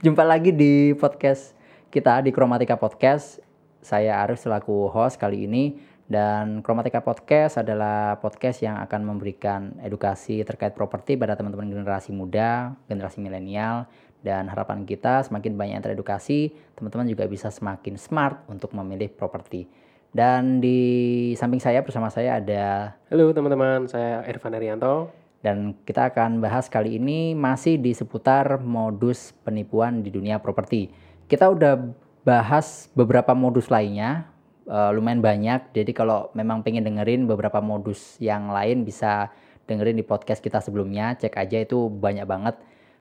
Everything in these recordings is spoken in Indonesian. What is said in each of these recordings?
Jumpa lagi di podcast kita di Kromatika Podcast. Saya Arif selaku host kali ini dan Kromatika Podcast adalah podcast yang akan memberikan edukasi terkait properti pada teman-teman generasi muda, generasi milenial dan harapan kita semakin banyak yang teredukasi, teman-teman juga bisa semakin smart untuk memilih properti. Dan di samping saya bersama saya ada Halo teman-teman, saya Irfan Arianto. Dan kita akan bahas kali ini masih di seputar modus penipuan di dunia properti. Kita udah bahas beberapa modus lainnya, eh, lumayan banyak. Jadi kalau memang pengen dengerin beberapa modus yang lain bisa dengerin di podcast kita sebelumnya. Cek aja itu banyak banget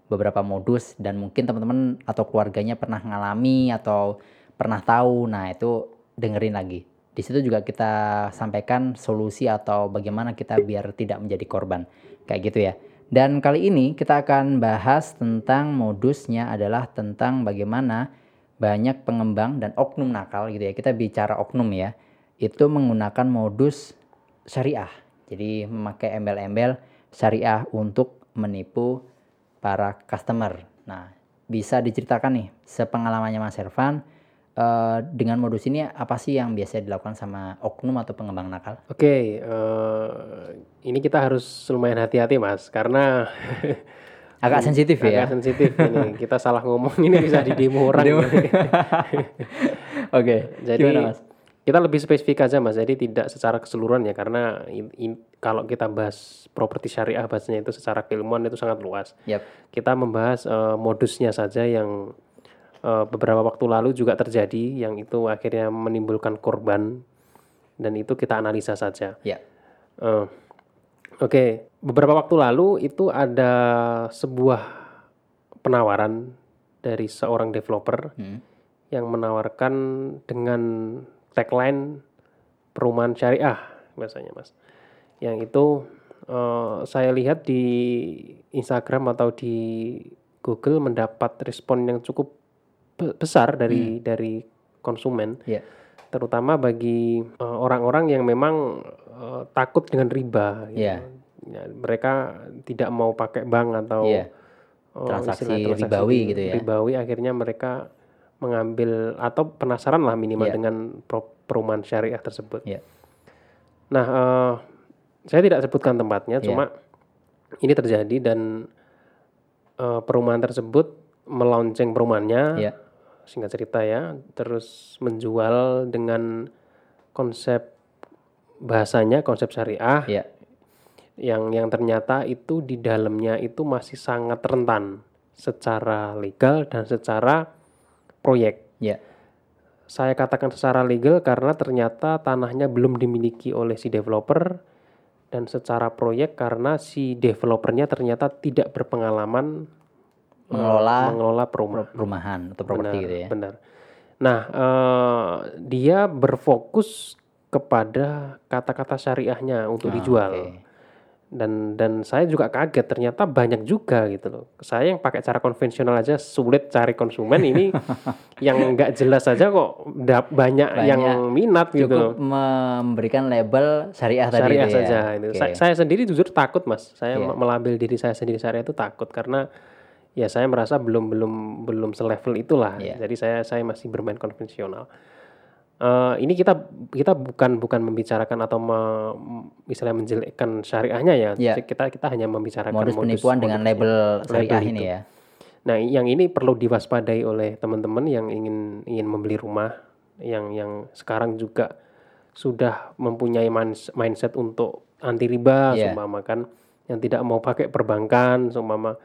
beberapa modus dan mungkin teman-teman atau keluarganya pernah ngalami atau pernah tahu. Nah, itu dengerin lagi. Di situ juga kita sampaikan solusi atau bagaimana kita biar tidak menjadi korban. Kayak gitu ya. Dan kali ini kita akan bahas tentang modusnya adalah tentang bagaimana banyak pengembang dan oknum nakal gitu ya. Kita bicara oknum ya. Itu menggunakan modus syariah. Jadi memakai embel-embel syariah untuk menipu para customer. Nah, bisa diceritakan nih sepengalamannya Mas Ervan eh, dengan modus ini apa sih yang biasa dilakukan sama oknum atau pengembang nakal? Oke, eh, ini kita harus lumayan hati-hati mas, karena Agak sensitif ya. agak sensitif ini. Kita salah ngomong ini bisa di demo orang. Oke. Jadi gimana Mas? kita lebih spesifik aja mas, jadi tidak secara keseluruhan ya, karena in- in- kalau kita bahas properti syariah bahasanya itu secara keilmuan itu sangat luas. Yap. Kita membahas eh, modusnya saja yang beberapa waktu lalu juga terjadi, yang itu akhirnya menimbulkan korban, dan itu kita analisa saja. Ya. Eh, Oke, beberapa waktu lalu itu ada sebuah penawaran dari seorang developer Hmm. yang menawarkan dengan tagline perumahan syariah biasanya mas. Yang itu eh, saya lihat di Instagram atau di Google mendapat respon yang cukup besar dari dari konsumen Ya. terutama bagi eh, orang-orang yang memang eh, takut dengan riba. gitu. Iya. Ya, mereka tidak mau pakai bank atau Iya. eh, Transaksi istilah ribawi gitu ya. Ribawi akhirnya mereka mengambil atau penasaran lah minimal Iya. dengan pro- perumahan syariah tersebut. Iya. Nah, eh, saya tidak sebutkan tempatnya, Iya. cuma ini terjadi dan eh, perumahan tersebut melaunching perumahannya Iya. Singkat cerita ya, terus menjual dengan konsep bahasanya konsep syariah Iya. yang yang ternyata itu di dalamnya itu masih sangat rentan secara legal dan secara proyek. Ya. Saya katakan secara legal karena ternyata tanahnya belum dimiliki oleh si developer dan secara proyek karena si developernya ternyata tidak berpengalaman Mengelola mengelola perumahan. perumahan atau properti Benar, gitu ya. Benar. Nah, eh, dia berfokus kepada kata-kata syariahnya untuk Ah, dijual. oke. Dan dan saya juga kaget ternyata banyak juga gitu loh. Saya yang pakai cara konvensional aja sulit cari konsumen ini yang nggak jelas saja kok da- banyak, yang minat gitu Cukup loh. memberikan label syariah, tadi Syariah itu ya. saja itu. Oke. Saya, saya sendiri jujur takut mas. Saya Iya. me- melabel diri saya sendiri syariah itu takut karena ya saya merasa belum belum belum selevel itulah. Iya. Jadi saya saya masih bermain konvensional. Eh, ini kita kita bukan bukan membicarakan atau me- misalnya menjelekkan syariahnya ya. Iya. Kita kita hanya membicarakan modus penipuan dengan label syariah ini ya. Nah, yang ini perlu diwaspadai oleh teman-teman yang ingin ingin membeli rumah yang yang sekarang juga sudah mempunyai mindset untuk anti riba, Iya. seumpama kan yang tidak mau pakai perbankan, seumpama.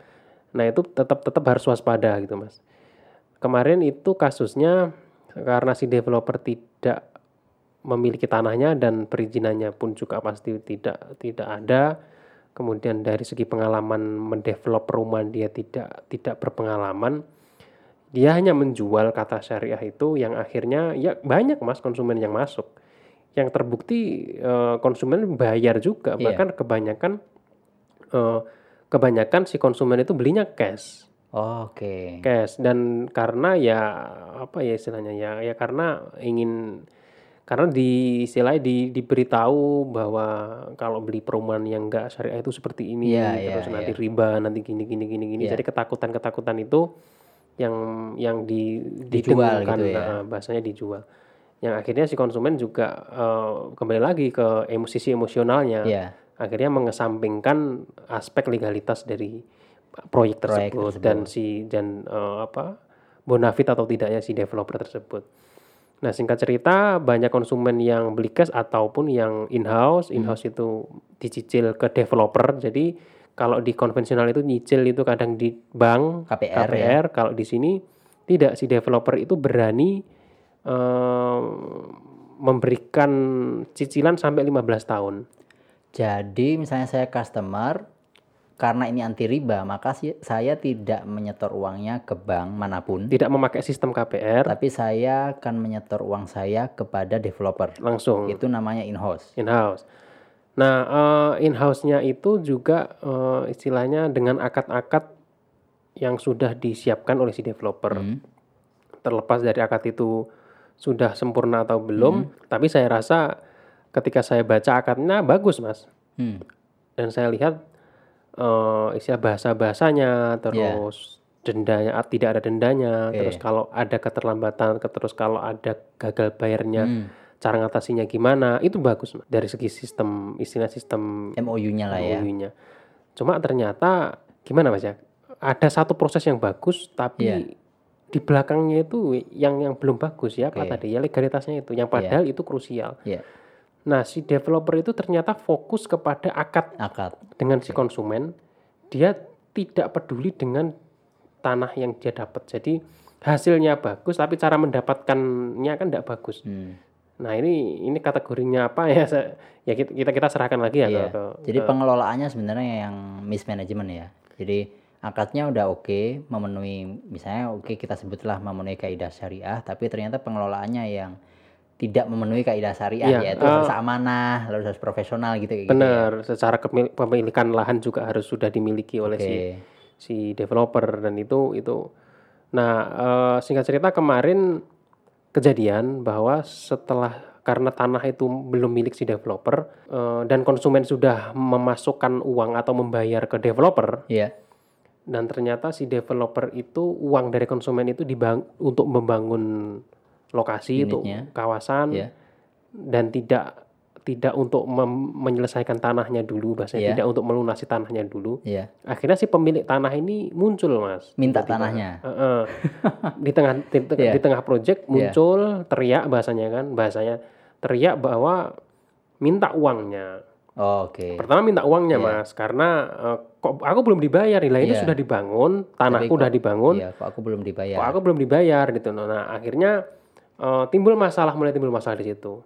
Nah, itu tetap tetap harus waspada gitu, Mas. Kemarin itu kasusnya karena si developer tidak memiliki tanahnya dan perizinannya pun juga pasti tidak tidak ada kemudian dari segi pengalaman mendevelop perumahan dia tidak tidak berpengalaman dia hanya menjual kata syariah itu yang akhirnya ya banyak mas konsumen yang masuk yang terbukti eh, konsumen bayar juga Iya. bahkan kebanyakan eh, kebanyakan si konsumen itu belinya cash Oh, Oke. cash dan karena ya apa ya istilahnya ya ya karena ingin karena di istilahnya di, diberitahu bahwa kalau beli perumahan yang enggak syariah itu seperti ini Iya, iya, terus nanti iya. riba nanti gini gini gini gini Iya. jadi ketakutan ketakutan itu yang yang di Dijual gitu ya. nah, bahasanya dijual yang akhirnya si konsumen juga eh, kembali lagi ke emo- sisi emosionalnya Iya. Akhirnya mengesampingkan aspek legalitas dari proyek Proyek tersebut, dan si dan eh, apa bonafit atau tidaknya si developer tersebut. Nah singkat cerita banyak konsumen yang beli cash ataupun yang in house, in house itu dicicil ke developer. Jadi kalau di konvensional itu nyicil itu kadang di bank KPR, KPR, kalau di sini tidak si developer itu berani eh, memberikan cicilan sampai 15 tahun. Jadi misalnya saya customer karena ini anti riba, maka saya tidak menyetor uangnya ke bank mana pun, Tidak memakai sistem KPR tapi saya akan menyetor uang saya kepada developer. langsung Itu namanya in-house. in house. Nah, eh, in house-nya itu juga eh, istilahnya dengan akad-akad yang sudah disiapkan oleh si developer. Hmm. Terlepas dari akad itu sudah sempurna atau belum, tapi saya rasa ketika saya baca akadnya bagus, Mas. Hmm. Dan saya lihat eh, istilah bahasa-bahasanya, terus dendanya ah, tidak ada dendanya, Oke. terus kalau ada keterlambatan, ke- terus kalau ada gagal bayarnya, Hmm. cara ngatasinya gimana, itu bagus Mas. dari segi sistem istilah sistem MOU-nya lah ya. MOU-nya. Cuma ternyata gimana Mas ya? Ada satu proses yang bagus, tapi Iya. di belakangnya itu yang yang belum bagus ya apa Oke. tadi ya legalitasnya itu, yang padahal itu krusial. Iya, Nah si developer itu ternyata fokus kepada akad akad. dengan si konsumen dia tidak peduli dengan tanah yang dia dapat jadi hasilnya bagus tapi cara mendapatkannya kan tidak bagus Hmm. nah ini ini kategorinya apa ya ya kita kita, kita serahkan lagi ya Iya. ke, ke- Jadi pengelolaannya sebenarnya yang mismanagement ya. Jadi akadnya udah oke, memenuhi misalnya oke kita sebutlah memenuhi kaidah syariah, tapi ternyata pengelolaannya yang tidak memenuhi kaidah syariah Iya, yaitu eh, harus amanah, harus harus profesional gitu kayak gitu ya. benar secara kemil- pemilikan lahan juga harus sudah dimiliki oleh Oke. si si developer dan itu itu nah eh, singkat cerita kemarin kejadian bahwa setelah karena tanah itu belum milik si developer eh, dan konsumen sudah memasukkan uang atau membayar ke developer Iya. dan ternyata si developer itu uang dari konsumen itu dibang untuk membangun lokasi itu kawasan Iya. dan tidak tidak untuk mem- menyelesaikan tanahnya dulu bahasanya Iya. tidak untuk melunasi tanahnya dulu Iya. akhirnya si pemilik tanah ini muncul mas Minta Tiba-tiba. tanahnya. Heeh. di tengah di, te- Iya. di tengah project muncul teriak bahasanya kan bahasanya teriak bahwa minta uangnya Oh, Oke. pertama minta uangnya Iya. mas karena eh, kok aku belum dibayar lah ini Iya. sudah dibangun tanahku kok- udah dibangun Iya, kok aku belum dibayar. kok aku belum dibayar gitu nah akhirnya eh, timbul masalah mulai timbul masalah di situ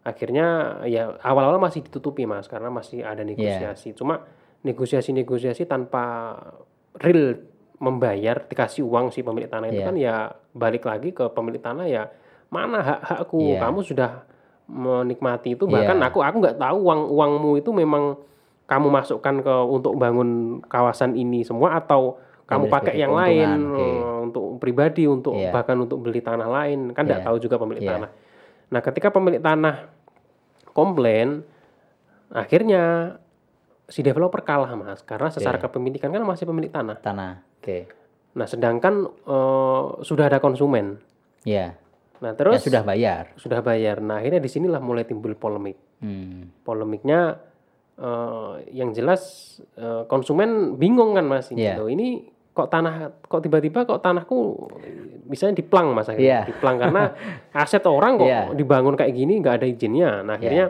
akhirnya ya awal-awal masih ditutupi mas karena masih ada Iya. negosiasi cuma negosiasi-negosiasi tanpa real membayar dikasih uang si pemilik tanah itu Iya. kan ya balik lagi ke pemilik tanah ya mana hak hakku Iya. kamu sudah menikmati itu bahkan Iya. aku aku nggak tahu uang uangmu itu memang kamu masukkan ke untuk bangun kawasan ini semua atau kamu pakai yang lain oke. eh, untuk pribadi untuk Iya. bahkan untuk beli tanah lain kan tidak Iya. tahu juga pemilik Iya. tanah. Nah ketika pemilik tanah komplain, akhirnya si developer kalah mas karena secara kepemilikan kan masih pemilik tanah. Tanah. Oke. Nah sedangkan eh, sudah ada konsumen. Iya. Nah Ya terus sudah bayar. sudah bayar. Nah akhirnya di sinilah mulai timbul polemik. Hmm. Polemiknya eh, yang jelas eh, konsumen bingung kan mas ini Iya. loh, ini kok tanah kok tiba-tiba kok tanahku misalnya diplang mas akhirnya Iya. diplang karena aset orang kok Iya. dibangun kayak gini nggak ada izinnya nah akhirnya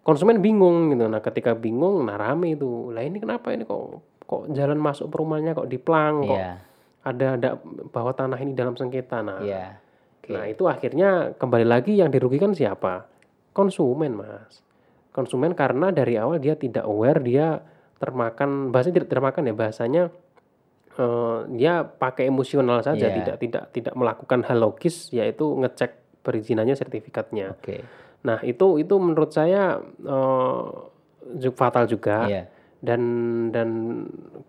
konsumen bingung gitu nah ketika bingung nah rame itu lah ini kenapa ini kok kok jalan masuk perumahannya kok diplang kok Iya. ada ada bahwa tanah ini dalam sengketa nah Iya. Oke. Nah itu akhirnya kembali lagi yang dirugikan siapa? Konsumen mas. Konsumen karena dari awal dia tidak aware dia termakan bahasanya tidak termakan ya bahasanya eh, dia pakai emosional saja Iya. tidak tidak tidak melakukan hal logis yaitu ngecek perizinannya sertifikatnya. Oke. Nah itu itu menurut saya ju- fatal juga Iya. dan dan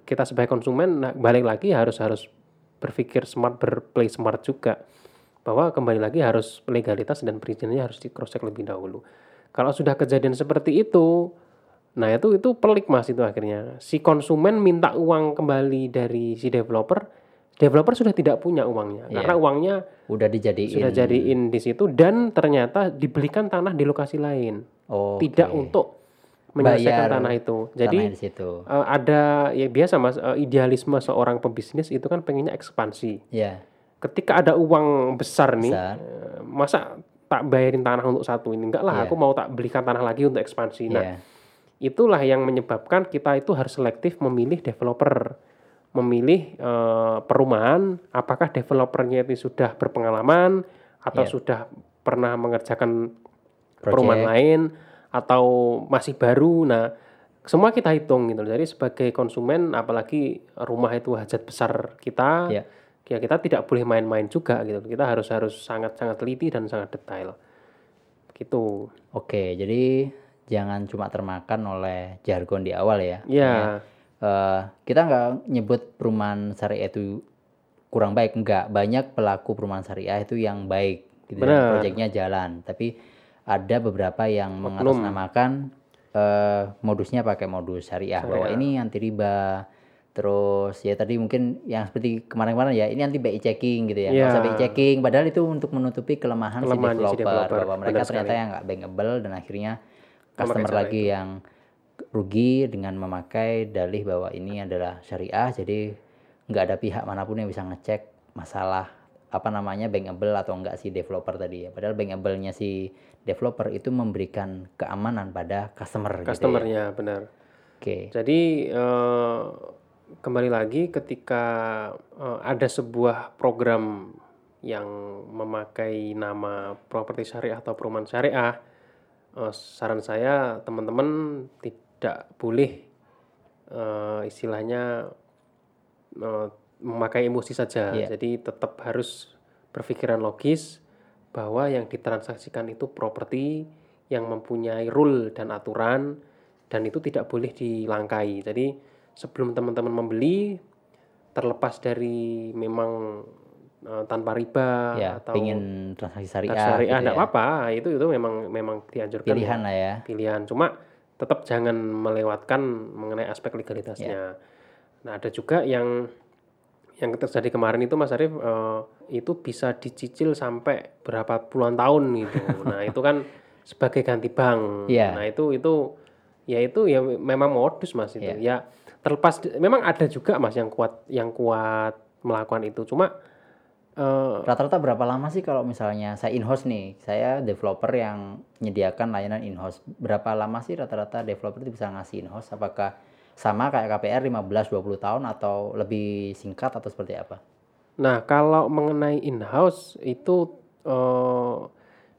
kita sebagai konsumen nah, balik lagi harus harus berpikir smart berplay smart juga bahwa kembali lagi harus legalitas dan perizinannya harus di cross check lebih dahulu kalau sudah kejadian seperti itu nah itu itu pelik mas itu akhirnya si konsumen minta uang kembali dari si developer developer sudah tidak punya uangnya Iya. karena uangnya Udah dijadiin. sudah jadiin di situ dan ternyata dibelikan tanah di lokasi lain Oh, tidak untuk menyelesaikan Bayar tanah itu Tanah jadi di situ. eh, ada ya biasa mas eh, idealisme seorang pebisnis itu kan pengennya ekspansi Ya, ketika ada uang besar nih besar. eh, masa tak bayarin tanah untuk satu ini enggak lah Iya. aku mau tak belikan tanah lagi untuk ekspansi nah Ya, itulah yang menyebabkan kita itu harus selektif memilih developer memilih eh, perumahan apakah developernya itu sudah berpengalaman atau Iya. sudah pernah mengerjakan project. perumahan lain atau masih baru nah semua kita hitung gitu jadi sebagai konsumen apalagi rumah itu hajat besar kita Iya. ya kita tidak boleh main-main juga gitu kita harus harus sangat sangat teliti dan sangat detail gitu Oke, jadi jangan cuma termakan oleh jargon di awal ya. ya Eh, kita nggak nyebut perumahan syariah itu kurang baik, enggak. Banyak pelaku perumahan syariah itu yang baik, gitu dan Benar. proyeknya jalan. Tapi ada beberapa yang mengatasnamakan eh, modusnya pakai modus syariah, bahwa ini anti riba. Terus ya tadi mungkin yang seperti kemarin-kemarin ya ini anti BI checking gitu ya, nggak usah Iya. BI checking. Padahal itu untuk menutupi kelemahan, Kelemahan si, si developer, developer, bahwa mereka benar ternyata sekali. yang nggak bankable dan akhirnya customer lagi yang rugi dengan memakai dalih bahwa ini adalah syariah jadi nggak ada pihak mana pun yang bisa ngecek masalah apa namanya bankable atau enggak si developer tadi ya padahal bankable-nya si developer itu memberikan keamanan pada customer, gitu ya. customernya benar Oke. Jadi eh, kembali lagi ketika eh, ada sebuah program yang memakai nama properti syariah atau perumahan syariah, eh, saran saya teman-teman tidak boleh eh, istilahnya eh, memakai emosi saja. Iya. Jadi tetap harus berpikiran logis bahwa yang ditransaksikan itu properti yang mempunyai rule dan aturan dan itu tidak boleh dilangkai. Jadi sebelum teman-teman membeli terlepas dari memang eh, tanpa riba ya atau pingin transaksi syariah, syariah gitu ya. apa-apa, itu itu memang memang dianjurkan pilihan lah ya pilihan. Cuma tetap jangan melewatkan mengenai aspek legalitasnya. Nah, ada juga yang yang terjadi kemarin itu Mas Arief eh, itu bisa dicicil sampai berapa puluhan tahun gitu. nah, itu kan sebagai ganti bank. Iya. Nah, itu itu ya itu ya memang modus Mas itu. Iya. Ya terlepas memang ada juga Mas yang kuat yang kuat melakukan itu. Cuma eh, Rata-rata berapa lama sih kalau misalnya saya in-house nih, saya developer yang menyediakan layanan in-house. Berapa lama sih rata-rata developer itu bisa ngasih in-house? Apakah sama kayak KPR 15-20 tahun atau lebih singkat atau seperti apa? Nah, kalau mengenai in-house itu eh,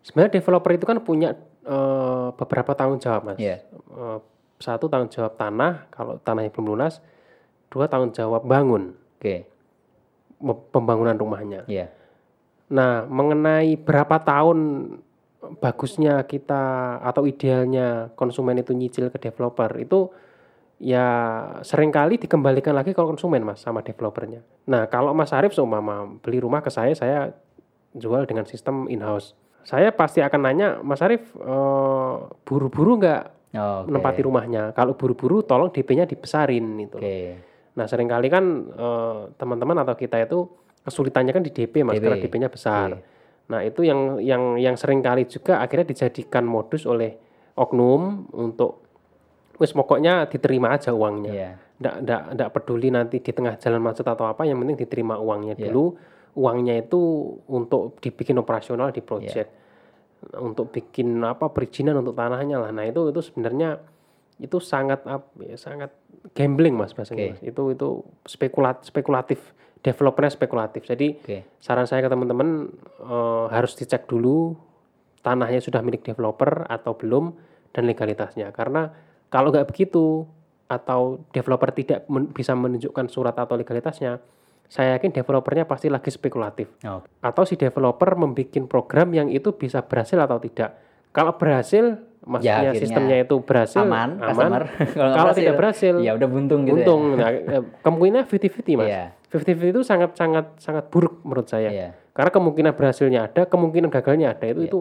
sebenarnya developer itu kan punya eh, beberapa tanggung jawab, Mas. Iya. Eh, satu tanggung jawab tanah, kalau tanahnya belum lunas. Dua tanggung jawab bangun, Oke, me- pembangunan rumahnya. iya. Nah, mengenai berapa tahun bagusnya kita atau idealnya konsumen itu nyicil ke developer itu ya sering kali dikembalikan lagi ke konsumen mas sama developernya. Nah kalau Mas Arief seumpama beli rumah ke saya, saya jual dengan sistem in-house. Saya pasti akan nanya, Mas Arief eh, buru-buru nggak Oh, Oke. menempati rumahnya? Kalau buru-buru tolong DP-nya dibesarin gitu. Oke. Nah, sering kali kan eh, teman-teman atau kita itu kesulitannya kan di DP Mas, DP. karena DP-nya besar. Oke. Nah, itu yang yang yang sering kali juga akhirnya dijadikan modus oleh oknum untuk wis pokoknya diterima aja uangnya. Iya. Nggak, nggak, nggak peduli nanti di tengah jalan macet atau apa, yang penting diterima uangnya Iya. dulu. Uangnya itu untuk dibikin operasional di project. Untuk bikin apa perizinan untuk tanahnya lah. Nah, itu itu sebenarnya itu sangat ya, sangat gambling Mas bahasanya. Mas. Itu itu spekulat spekulatif, developernya spekulatif. Jadi Oke. saran saya ke teman-teman eh, harus dicek dulu tanahnya sudah milik developer atau belum dan legalitasnya. Karena kalau nggak begitu atau developer tidak men- bisa menunjukkan surat atau legalitasnya, saya yakin developernya pasti lagi spekulatif. Oh, Atau si developer membuat program yang itu bisa berhasil atau tidak. Kalau berhasil, maksudnya akhirnya sistemnya itu berhasil, aman, aman. Kalau Kalau tidak berhasil, ya udah buntung gitu untung. Nah, eh, kemungkinan 50-50 mas. Iya. 50-50 itu sangat sangat sangat buruk menurut ya. saya. Iya. Karena kemungkinan berhasilnya ada, kemungkinan gagalnya ada. Itu Iya. itu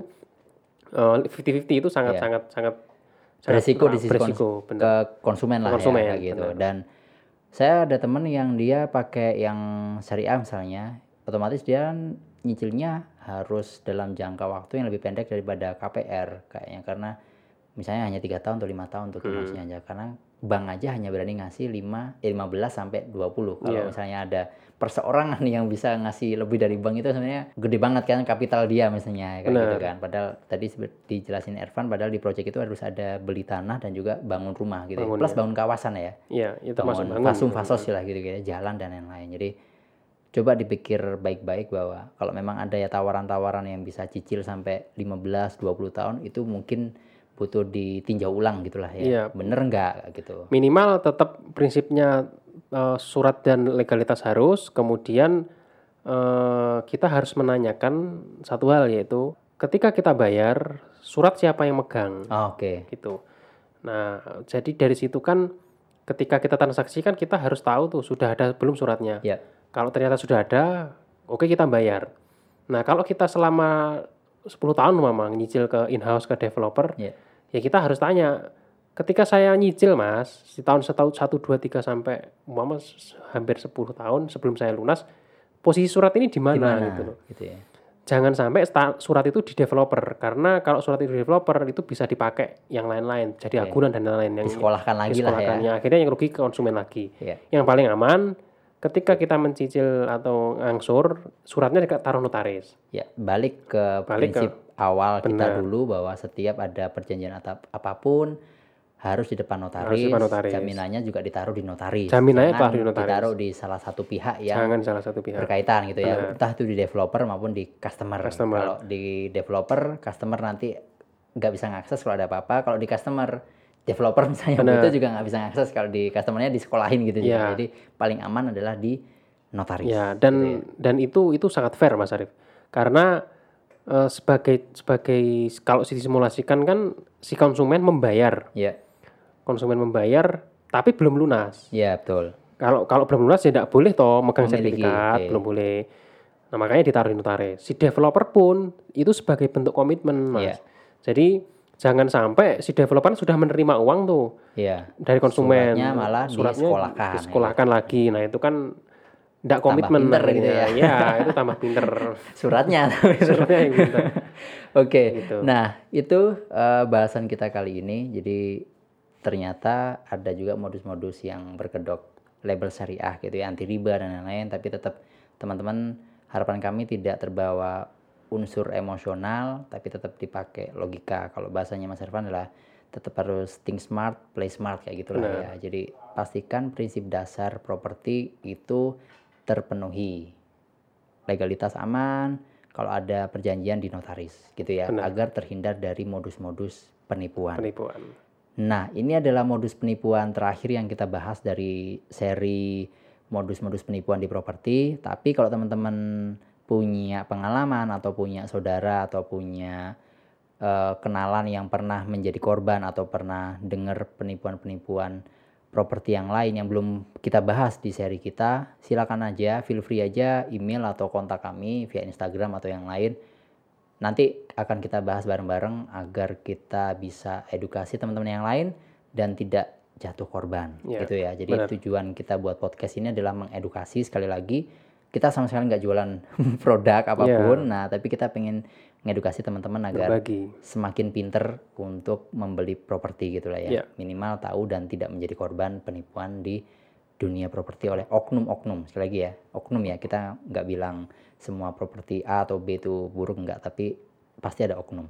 eh, 50-50 itu sangat Iya. sangat sangat sangat Beresiko di sisi beresiko, kons- ke konsumen lah Konsumen, ya gitu. Dan Saya ada temen yang dia pakai yang syariah misalnya, otomatis dia nyicilnya harus dalam jangka waktu yang lebih pendek daripada KPR kayaknya karena misalnya hanya tiga tahun atau lima tahun untuk lunasnya aja karena bank aja hanya berani ngasih 5 eh, 15 sampai 20 kalau Iya. misalnya ada perseorangan yang bisa ngasih lebih dari bank itu sebenarnya gede banget kan kapital dia misalnya kayak gitu kan padahal tadi dijelasin Ervan padahal di project itu harus ada beli tanah dan juga bangun rumah gitu ya. Bangun, plus ya. bangun kawasan ya Iya, itu bangun bangun. fasum fasos lah gitu gitu jalan dan lain-lain jadi coba dipikir baik-baik bahwa kalau memang ada ya tawaran-tawaran yang bisa cicil sampai 15 20 tahun itu mungkin butuh ditinjau ulang gitulah ya Iya. bener nggak gitu Minimal tetap prinsipnya eh, surat dan legalitas harus, kemudian eh, kita harus menanyakan satu hal yaitu ketika kita bayar surat siapa yang megang Oh, oke gitu. Nah, jadi dari situ kan ketika kita transaksi kan kita harus tahu tuh sudah ada belum suratnya. ya Kalau ternyata sudah ada, oke kita bayar. Nah, kalau kita selama 10 tahun memang nyicil ke in-house ke developer, ya ya kita harus tanya. Ketika saya nyicil, Mas, di tahun setahun 1 2 3 sampai umpama hampir 10 tahun sebelum saya lunas, posisi surat ini di mana gitu loh. gitu ya Jangan sampai surat itu di developer karena kalau surat itu di developer itu bisa dipakai yang lain-lain, jadi Oke. agunan dan lain-lain yang disekolahkan lagi lah ya. Akhirnya yang rugi ke konsumen lagi. ya Yang paling aman ketika kita mencicil atau ngangsur suratnya ditaruh notaris. ya balik ke Balik ke- awal kita Benar. dulu bahwa setiap ada perjanjian atau apa pun harus di depan notaris, di depan notaris. jaminannya juga ditaruh di notaris Jaminannya Jangan di notaris. ditaruh di salah satu pihak yang Jangan salah satu pihak. berkaitan gitu ya Benar. entah itu di developer maupun di customer, Customer. kalau di developer customer nanti nggak bisa ngakses kalau ada apa-apa kalau di customer developer misalnya Benar. itu juga nggak bisa ngakses kalau di customernya disekolahin gitu juga. Iya. jadi paling aman adalah di notaris Ya, dan gitu ya. dan itu itu sangat fair Mas Arif. Karena eh, sebagai sebagai kalau disimulasikan kan si konsumen membayar, ya konsumen membayar tapi belum lunas. ya betul Kalau kalau belum lunas ya tidak boleh toh megang Memiliki, sertifikat, oke. belum boleh. Nah, makanya ditaruh di notaris. Si developer pun itu sebagai bentuk komitmen, Mas. Iya. Jadi jangan sampai si developer sudah menerima uang tuh ya dari konsumen. Suratnya malah disekolahkan, ya. disekolahkan lagi. Nah, itu kan tidak komitmen pinter gitu ya. Ya, itu tambah pinter. suratnya Suratnya yang pinter. Oke, Gitu. nah itu eh, bahasan kita kali ini. Jadi ternyata ada juga modus-modus yang berkedok label syariah gitu ya, anti riba dan lain-lain. Tapi tetap teman-teman harapan kami tidak terbawa unsur emosional, tapi tetap dipakai logika. Kalau bahasanya Mas Irfan adalah tetap harus think smart, play smart kayak gitulah Benar. ya. Jadi pastikan prinsip dasar properti itu terpenuhi legalitas aman, kalau ada perjanjian di notaris gitu ya, Benar. agar terhindar dari modus-modus penipuan. Penipuan. Nah, ini adalah modus penipuan terakhir yang kita bahas dari seri modus-modus penipuan di properti. Tapi kalau teman-teman punya pengalaman atau punya saudara atau punya eh, kenalan yang pernah menjadi korban atau pernah dengar penipuan-penipuan properti yang lain yang belum kita bahas di seri kita, silakan aja, feel free aja email atau kontak kami via Instagram atau yang lain. Nanti akan kita bahas bareng-bareng agar kita bisa edukasi teman-teman yang lain dan tidak jatuh korban Ya, gitu ya. Jadi benar. tujuan kita buat podcast ini adalah mengedukasi sekali lagi. Kita sama sekali nggak jualan produk apa pun. Nah, tapi kita pengen mengedukasi teman-teman agar Berbagi. semakin pinter untuk membeli properti gitu lah ya. Ya. Minimal tahu dan tidak menjadi korban penipuan di dunia properti oleh oknum-oknum. Sekali lagi ya, oknum ya. Kita nggak bilang semua properti A atau B itu buruk nggak, tapi pasti ada oknum.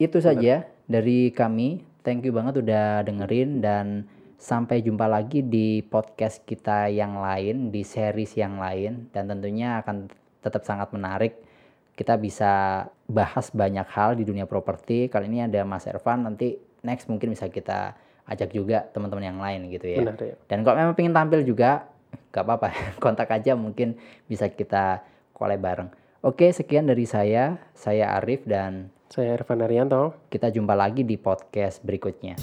Itu saja dari kami. Thank you banget udah dengerin dan sampai jumpa lagi di podcast kita yang lain, di series yang lain dan tentunya akan tetap sangat menarik kita bisa bahas banyak hal di dunia properti. Kali ini ada Mas Ervan, nanti next mungkin bisa kita ajak juga teman-teman yang lain gitu ya. Benar ya. Dan kalau memang pengen tampil juga, gak apa-apa, kontak aja mungkin bisa kita collab bareng. Oke, sekian dari saya. Saya Arif dan Saya Irfan Arianto. kita jumpa lagi di podcast berikutnya.